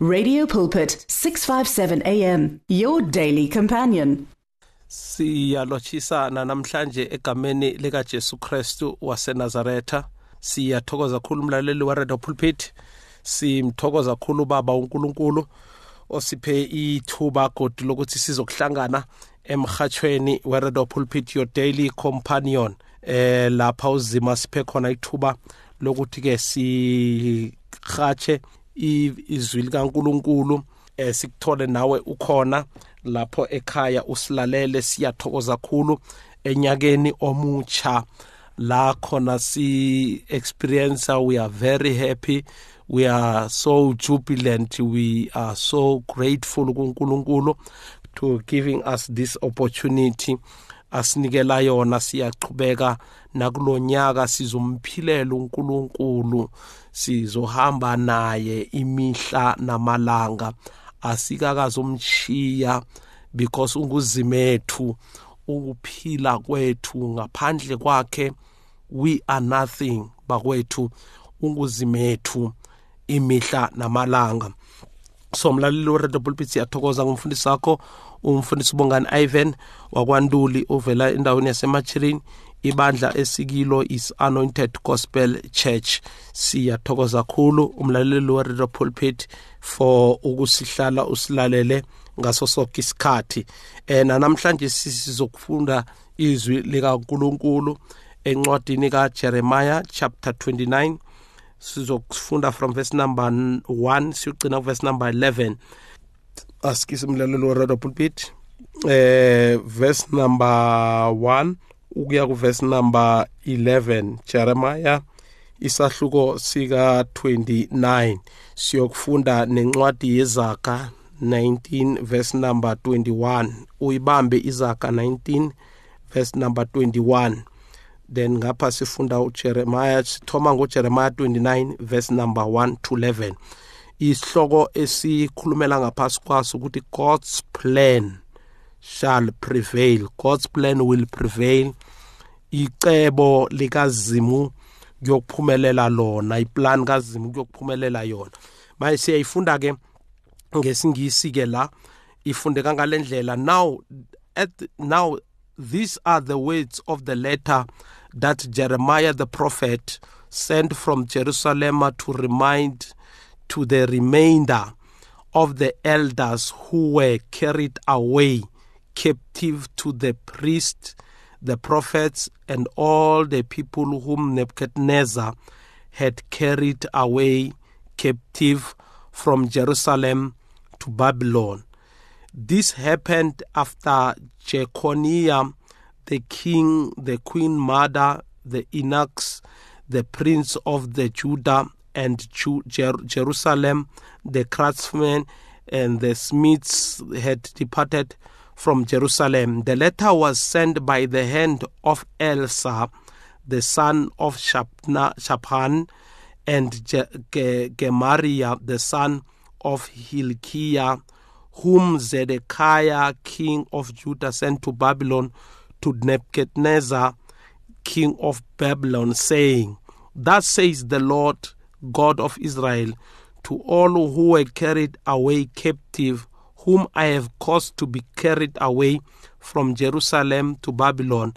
Radio Pulpit 657 AM your daily companion. Siyalotshisana namhlanje egameni lika Jesu Kristu waseNazaretha. Siyathokoza kakhulu umlaleli wa Radio Pulpit. Simthokoza kakhulu baba uNkulunkulu osiphe ithuba godi lokuthi sizokuhlangana emhathweni we-radio pulpit your daily companion eh lapha uzima siphe khona ithuba lokuthi ke sihatshe izwi likaNkuluNkulu eh sikuthole nawe ukhona lapho ekhaya usilalele siyathokoza kakhulu enyakeni omutsha la khona si experience we are very happy. We are so jubilant. We are so grateful kuNkulunkulu to giving us this opportunity. Asinikela yona siyaqhubeka nakulonyaka sizomphilela uNkulunkulu sizohamba naye imihla namalanga. Asikakazomchiya because unguzimethu ukuphila kwethu ngaphandle kwakhe we are nothing bakwethu unguzimethu imihla namalanga. So mlaleli weredio pulpit siyathokoza ngumfundisi wakho umfundisi ubongani ivan wakwanduli ovela endaweni yasemachirini ibandla esikilo is anointed gospel church. Siyathokoza kakhulu umlaleli weredio pulpit for ukusihlala usilalele ngaso sonke isikhathi. Eh namhlanje sizokufunda izwi likaNkuluNkulu encwadini kaJeremiah chapter 29 sizokufunda from verse number 1 siyogcina verse number 11 asikise umlaleli weredio pulpit. Eh verse number 1 ukuya kuverse number 11 Jeremiah isahluko sika 29 siyokufunda nencwadi yezaga 19 verse number 21 uyibambe izaga 19 verse number 21 then ngapha sifunda uJeremiah sithoma ngoJeremiah 29 verse number 1 to 11 isihloko esikhulumela ngaphasi kwaso ukuthi God's plan shall prevail. God's plan will prevail. Icebo likazimu kuyokuphumelela lona iplan kazimu kuyokuphumelela yona. Manje siyayifunda ke ngesingisi ke la ifundeka ngalendlela now at now these are the words of the letter that Jeremiah the prophet sent from Jerusalem to remind to the remainder of the elders who were carried away captive to the priests, the prophets, and all the people whom Nebuchadnezzar had carried away captive from Jerusalem to Babylon. This happened after Jeconiah, the king, the queen mother, the eunuchs, the prince of the Judah and Jer- Jerusalem, the craftsmen and the smiths had departed from Jerusalem. The letter was sent by the hand of Elsa, the son of Shaphan, and Gemariah, the son of Hilkiah, whom Zedekiah, king of Judah, sent to Babylon to Nebuchadnezzar, king of Babylon, saying, Thus says the Lord God of Israel, to all who were carried away captive whom I have caused to be carried away from Jerusalem to Babylon,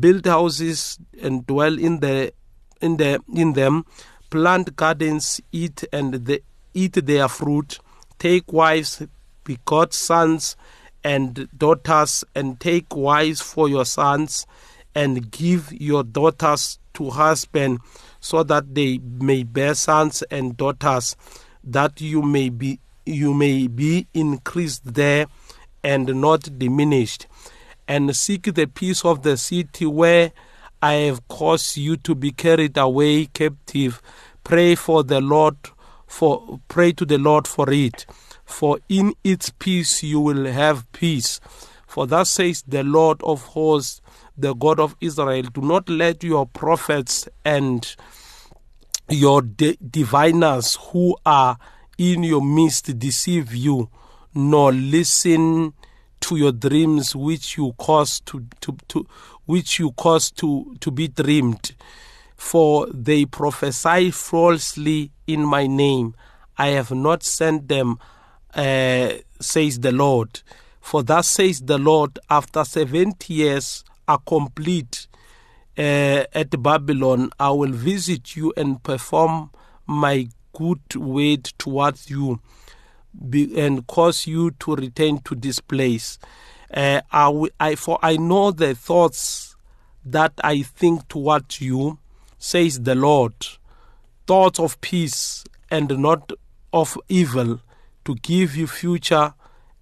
build houses and dwell in the in the in them, plant gardens, eat and the, eat their fruit, take wives, begot sons and daughters, and take wives for your sons, and give your daughters to husband, so that they may bear sons and daughters, that you may be you may be increased there and not diminished, and seek the peace of the city where I have caused you to be carried away captive. Pray for the Lord for pray to the Lord for it, for in its peace you will have peace. For thus says the Lord of hosts, the God of Israel, do not let your prophets and your de- diviners who are in your midst deceive you, nor listen to your dreams which you cause to, to, to which you cause to, to be dreamed. For they prophesy falsely in my name. I have not sent them, uh, says the Lord. For thus says the Lord, after 70 years are complete uh, at Babylon, I will visit you and perform my good word towards you be, and cause you to return to this place. Uh, I, I, for I know the thoughts that I think towards you, says the Lord, thoughts of peace and not of evil, to give you future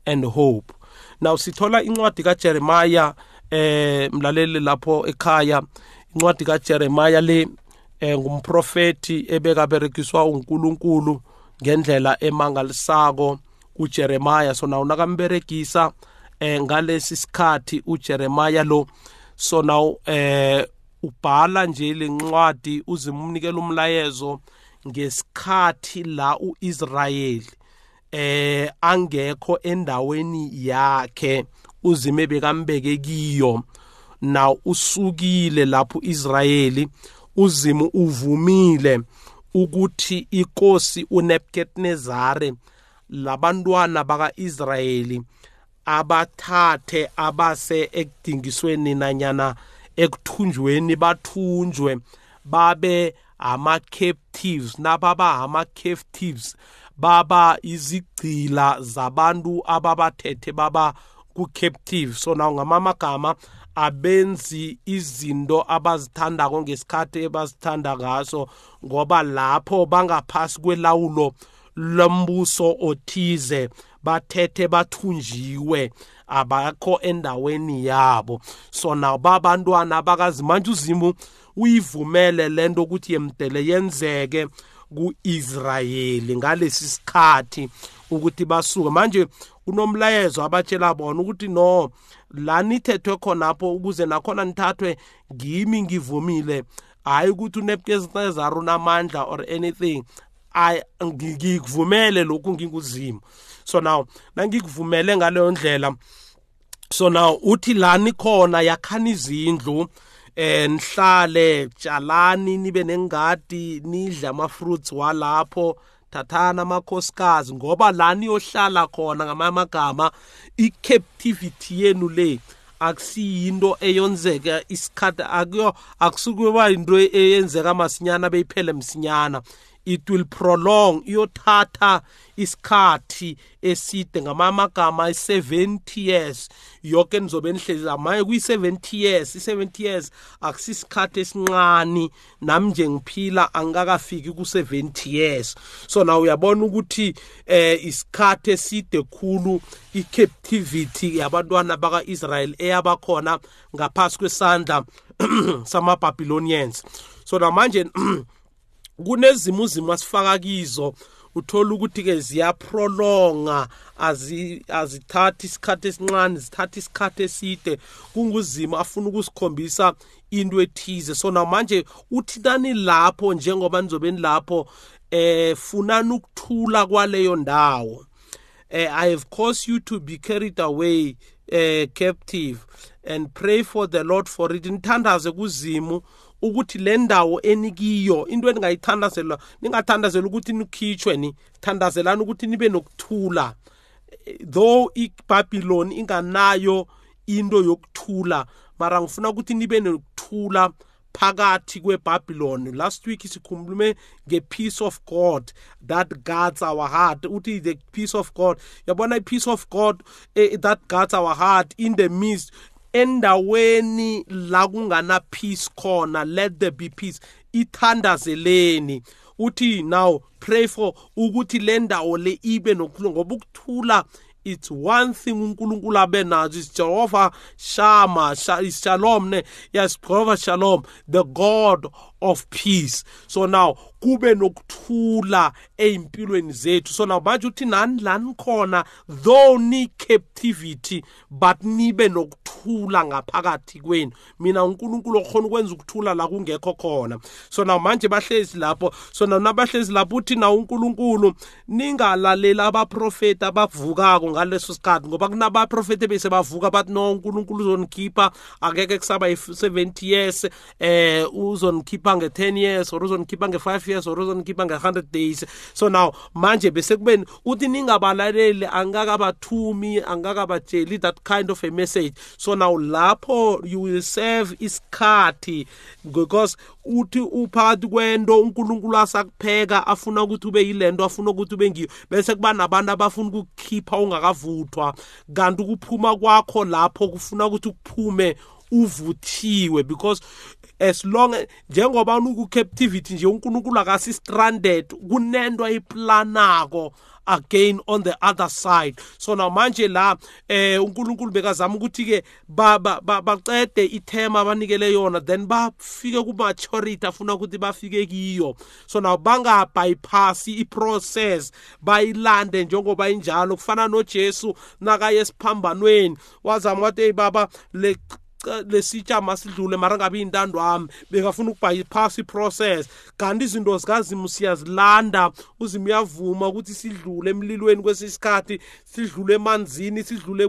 and hope. Now sithola incwadi kaJeremiah eh mlaleli lapho ekhaya incwadi kaJeremiah le ngumprofeti ebekaberekiswa uNkulunkulu ngendlela emangalisako uJeremiah. So naw nakamberegisa eh ngalesi sikhathi uJeremiah lo so naw eh ubhala nje lencwadi uzimnikela umlayezo ngesikhathi la uIsrayeli eh angekho endaweni yakhe uzime bekambeke kiyo. Na usukile lapho uIsrayeli uzimu uvumile ukuthi inkosi uNebukadnezar labantwana bakaIsrayeli abathathe abase ekudingisweni nanyana ekuthunjweni bathunjwe babe ama captives nababa ama captives baba izigcila zabantu ababathethe baba ku-captive so naw ngamamagama abenzi izinto abazithandako ngesikhathi ebazithanda ngaso ngoba lapho bangaphasi kwelawulo lombuso othize bathethe bathunjiwe abakho endaweni yabo. So nababantwana bakazi manje uzimu uyivumele lento ukuthi yemdele yenzeke. ku-Israyeli ngalesi sikhathi ukuthi basuke. Manje unomlayezo abatshela bona ukuthi no la nithethwe khonapho ukuze nakhona nithathwe ngimi ngivumile. Hayi ukuthi uNebukadnezar unamandla or anything ngikuvumele lokhu nginguzimo. So now nangikuvumele ngaleyo ndlela so now uthi la nikhona yakhani izindlu eh nihlale tshalani nibe nengadi nidle ama-fruits walapho. Thathana amakhosikazi ngoba la niyohlala khona ngamamagama i-captivity yenu le akusiyinto eyonzeka isikhathi akuyo akusukube into eyenzeka masinyana beyiphele msinyana. It will prolong iyothatha isikhathi eside ngamamagama i-70 years. Yonke nizobe nihlezi amaye kuyi-70 years i-70 years akusisikhathi esincane. Nami nje ngiphila angikakafiki ku-70 years. So na uyabona ukuthi eh isikhathi eside khulu i-captivity yabantwana baka-israyeli eyabakhona ngaphasi kwesandla sama-babylonians. So namanje kunezimo uzimo asifaka kizo uthola ukuthi ke ziyaprolonga azithathi isikhathi esincane zithatha isikhathi eside kunguzimo afuna ukusikhombisa into ethize. So namanje uthintani lapho njengoba nizobe nilapho eh funani ukuthula kwaleyo ndawo. Eh, i have caused you to be carried away uh, captive and pray for the lord for it. Nithandaze kuzimu ukuthi le ndawo enikiyo into eningayithandazela ningathandazela ukuthi nikhitshwe ni thandazelani ukuthi nibe nokuthula. Though iBabylon inganayo into yokuthula mara ngifuna ukuthi nibe nokuthula phakathi kweBabylon last week sikhulume ngepeace of God that guards our heart uthi the peace of God yabona ipeace of God eh, that guards our heart in the midst endaweni la kungana peace khona let there be peace. Ithandazeleni. Uthi now pray for ukuthi le ndawo le ibe nokuthula ngoba ukuthula it's one thing uNkulunkulu abenazo is Jehovah Shama Shalom ne? Yes Jehovah Shalom the God of peace. So now kube nokuthula ezimpilweni zethu. So now manje uthi nani lani khona though ni captivity but nibe nokuthula ngaphakathi kwenu. Mina uNkulunkulu okhona ukwenza ukuthula la kungekho khona. So now manje bahlezi lapho. So now nabahlezi lapho uthi na uNkulunkulu ningalalela abaprofeti abavukako ngaleso sikhathi ngoba kunabaprofeti bese bavuka bathi no uNkulunkulu uzonikhipha akeke kusaba 70 years eh uzonikhipha uzongikhipha nge-10 years or uzongikhipha nge-5 years or uzongikhipha nge-100 days. So now manje bese kubeni uthi ningabalaleli angakabathumi angakabatsheli that kind of a message. So now lapho you will serve isikhathi because uthi uphakathi kwento uNkulunkulu asakupheka afuna ukuthi ube yilento afuna ukuthi ube ngiyo bese kuba nabantu abafuna ukukhipha ungakavuthwa. Kanti ukuphuma kwakho lapho kufuna ukuthi kuphume uvuthiwe because as long njengoba uku captivity nje uNkulunkulu akasi stranded kunento ayiplanako again on the other side. So now manje la eh uNkulunkulu bekazama ukuthi ke baqede ithema abanikele yona then bafike ku maturity afuna ukuthi bafike kiyo. So now banga bypass iprocess bayilande njengoba injalo. Kufana noJesu nakaye esiphambanweni wazama wathi hey baba le lesitsha masidlule mara ngabe intando wami bekafuna ukubypass iprocess kanti izinto zikazimu siyazilanda uzima uyavuma ukuthi sidlule emlilweni kwesisikhathi sidlule emanzini sidlule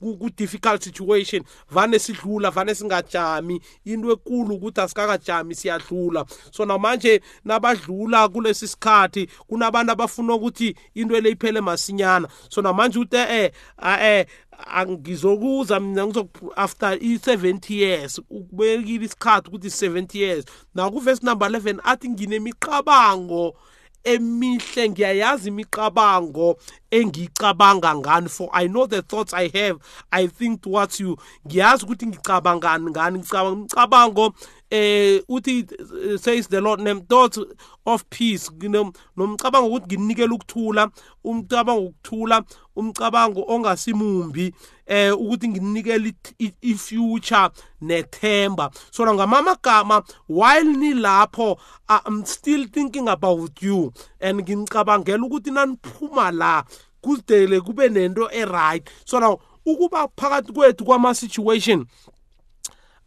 ku-difficult situation. Vane sidlula vane singajami. Into ekulu ukuthi asikakajami siyadlula. So namanje nabadlula kulesi sikhathi kunabantu abafuna ukuthi into le iphele masinyana. So namanje uthi eh eh angizokuza mina after i-70 years ukubekile isikhathi ukuthi 70 years. Nakuvesi number 11 athi nginemiqabango emihle ngiyayazi imiqabango engicabanga ngani. For i know the thoughts i have i think towards you. Ngiyazi ukuthi ngicabangani ngani ngicabanga imicabango eh uthi says the lord name thoughts of peace nomcabango ukuthi nginikele ukuthula umcabango ukuthula umcabango ongasimumbi eh ukuthi nginikele i-future nethemba. So ngamamagama while nilapho i'm still thinking about you and ngicabangela ukuthi naniphuma la kudele kube nento e-right. So now ukuba phakathi kwethu kwama-situation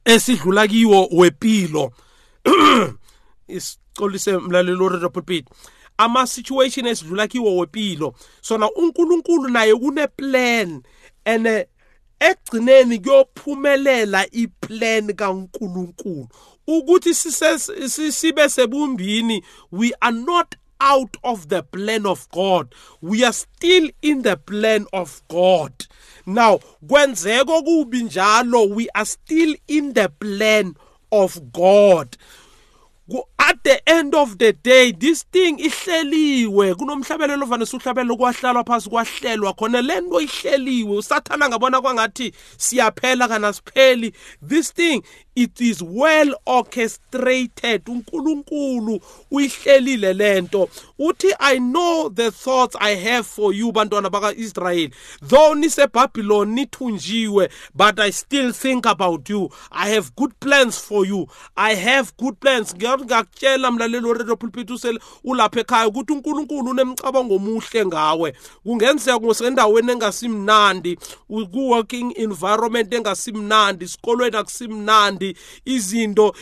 esidlula kiwo wepilo. Isicolise mlalelo radio pulpit ama-situation esidlula kiwo wepilo. Sona unkulunkulu naye kune-plan and ekugcineni kuyophumelela iplan kaNkulunkulu ukuthi sibe sebumbini. We are not out of the plan of God. We are still in the plan of God. Now kwenzeka kubi njalo we are still in the plan of God at the end of the day this thing ihleliwe. Kunomhlabelelo vane suhlabelo kwahlalwa phasi kwahlelwa khona. Lento ihleliwe. Usathana ngabona kwangathi siyaphela kana sipheli. This thing it is well orchestrated. uNkulunkulu uyihlelile lento uthi i know the thoughts i have for you bantwana bakaIsrael though nisebabylon nithunjiwe but i still think about you. I have good plans for you. I have good plans ngiyakutshela mlaleli weredio pulpit usele ulapha ekhaya ukuthi uNkulunkulu unemcabango omuhle ngawe. Kungenzeka ngosendaweni engasimnandi ku-working environment engasimnandi isikolweni akusimnandi izinto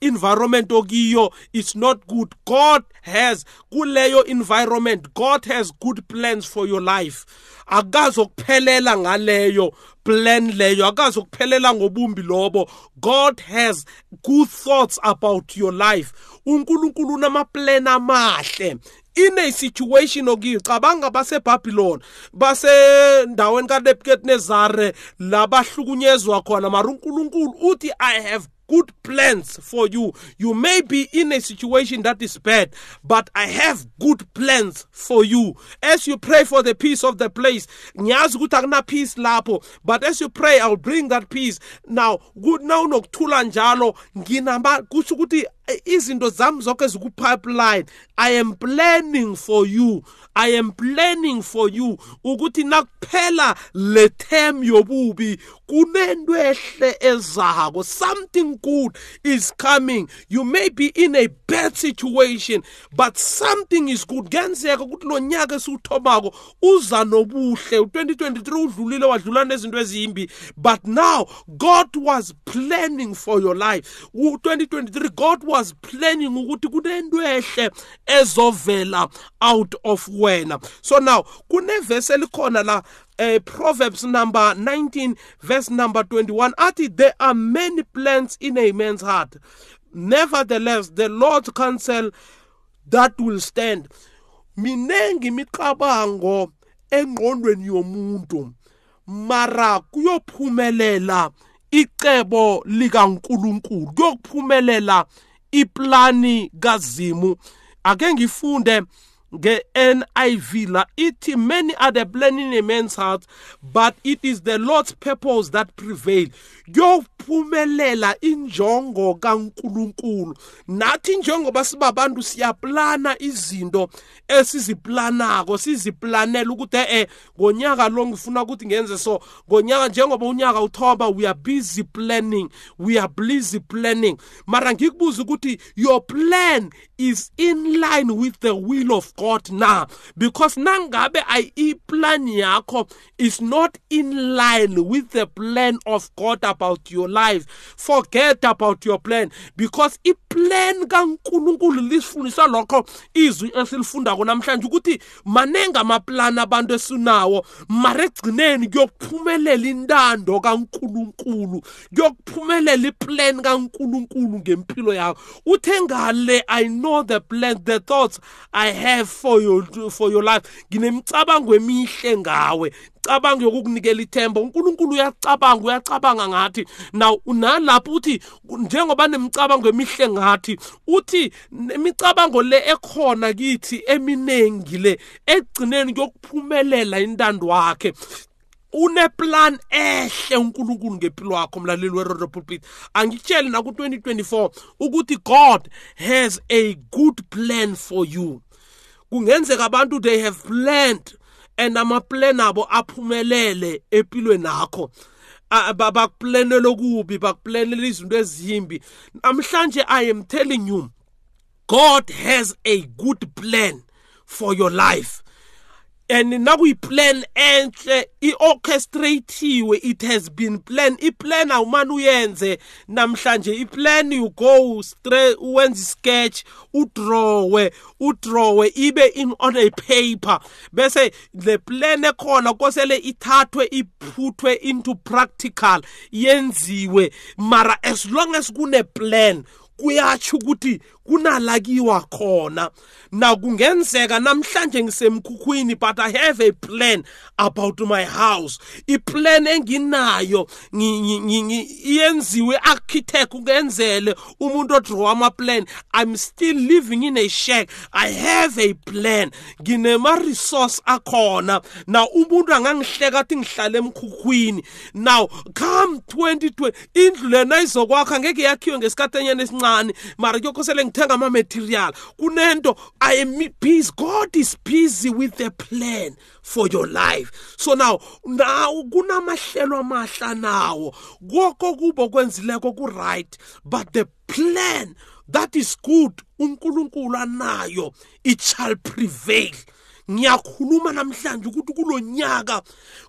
environment okiyo it's not good. God has kuleyo environment god has good plans for your life. Akazokuphelela ngaleyo. Plan leyo. Akazokuphelela ngobumbi lobo. God has good thoughts about your life. uNkulunkulu unamaplan amahle. In a situation okuyo cabanga baseBabylon basendaweni kaNebukadnezar labahlukunyezwa khona. Mara uNkulunkulu uthi i have good plans for you. You may be in a situation that is bad, but I have good plans for you. As you pray for the peace of the place, peace lapho, but as you pray I'll bring that peace. Now, good now nokuthula njalo nginama kusho ukuthi izinto zami zonke ziku-pipeline i am planning for you. I am planning for you ukuthi nakuphela le term yobubi kunento ehle ezako. Something good is coming. You may be in a bad situation but something is good. Kuyenzeka ukuthi lo nyaka esiwuthomako uza nobuhle. U-2023 udlulile wadlula nezinto ezimbi but now god was planning for your life. U-2023 god was planning ukuthi kunento ehle ezovela out of wena. So now kunevesi elikhona la uh, Proverbs number 19 verse number 21 athi there are many plans in a man's heart. Nevertheless the lord's counsel that will stand. Minengi imicabango engqondweni yomuntu. Mara kuyophumelela icebo likaNkuluNkulu kuyokuphumelela iplani kazimu. Ake ngifunde nge-NIV la ithi many are the plan in a man's heart but it is the Lord's purpose that prevail kuyophumelela injongo kaNkuluNkulu. Nathi njengoba sibabantu siyaplana izinto esiziplanako siziplanela ukuthi eh ngonyaka lo ngifuna ukuthi ngenze so ngonyaka njengoba unyaka uthoba we are busy planning we are busy planning. Mara ngikubuza ukuthi your plan is in line with the will of God now because nangabe ay iplan yakho is not in line with the plan of God about your life. Forget about your plan. Because iplan kaNkuluNkulu lisifundisa lokho izwi esilifundako namhlanje ukuthi manenga amaplan abantu esinawo. Mara egcineni kuyokuphumelela intando kaNkuluNkulu kuyokuphumelela iplan kaNkuluNkulu ngempilo yakho. Uthe ngale i know the plan the thoughts i have for your for your life. Nginemicabango emihle ngawe. Imicabango yokukunikela ithemba uNkulunkulu uyacabanga uyacabanga ngathi. Now nalapho uthi njengoba nemicabango emihle ngathi uthi imicabango le ekhona kithi eminengi le egcineni kokuphumelela intando wakhe. Uneplan ehle uNkulunkulu ngempilo yakho mlaleli weRodo Pulpit angitshela na ku2024 ukuthi God has a good plan for you. Kungenzeka abantu they have planned and amaplan abo aphumelele empilweni yakho bakuplanela okubi bakuplanela izinto ezimbi. Namhlanje i am telling you god has a good plan for your life. And nakuyiplan enhle i-orchestratiwe it has been planned. Iplan awumane uyenze. Namhlanje iplan you go wenze sketch udrawe udrawe ibe in on a paper. Bese le plan ekhona kosele ithathwe iphuthwe into practical yenziwe. Mara as long as kune plan kuyatsho ukuthi kunalakiwa khona. Na kungenzeka namhlanje ngisemkhukhwini but i have a plan about my house. Iplan enginayo iyenziwe architect kungenzele umuntu odraw ama plan i'm still living in a shack. I have a plan. Nginema resource akhona. Na umuntu angangihleka athi ngihlala emkhukhwini. Now come 2020 indlu lena izokwakha ngeke yakhiwe ngesikhathi enyane esincane. Mara kuyokhosele ngithenga ama-material kunento i am busy god is busy with the plan for your life. So now now kunamahlelo amahla nawo. Konke kubo kwenzileko ku-right but the plan that is good unkulunkulu anayo it shall prevail. Ngiyakhuluma namhlanje ukuthi kulonyaka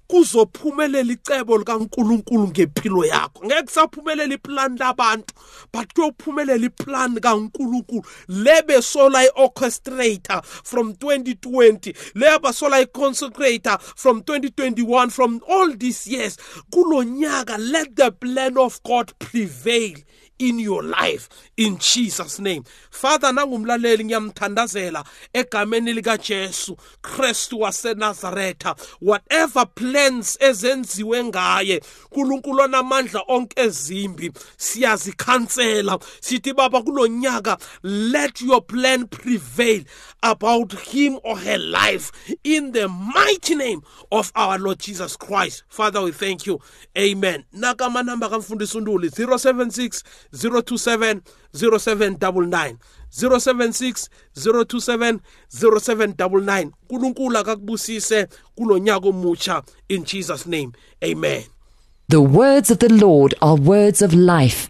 kuzophumelela icebo likaNkuluNkulu ngempilo yakho. Ngeke kusaphumelela iplan labantu but kuyophumelela iplan kaNkuluNkulu. Lebe sola iorchestrator from 2020 leba sola iconsecrator from 2021 from all these years. Kulonyaka let the plan of God prevail. In your life in Jesus name. Father nangumlaleli ngiyamthandazela egameni lika Jesu Christu waseNazaretha. Whatever plans ezenziwe ngaye uNkulunkulu onamandla onke ezimbi siyazikhansela. Sithi baba kulonyaka let your plan prevail. About him or her life in the mighty name of our Lord Jesus Christ. Father we thank you. Amen. Nakama namba kamfundisi unduli 076 027 0799 076 027 0799 uNkulunkulu akakubusise in Jesus name. Amen. The words of the Lord are words of life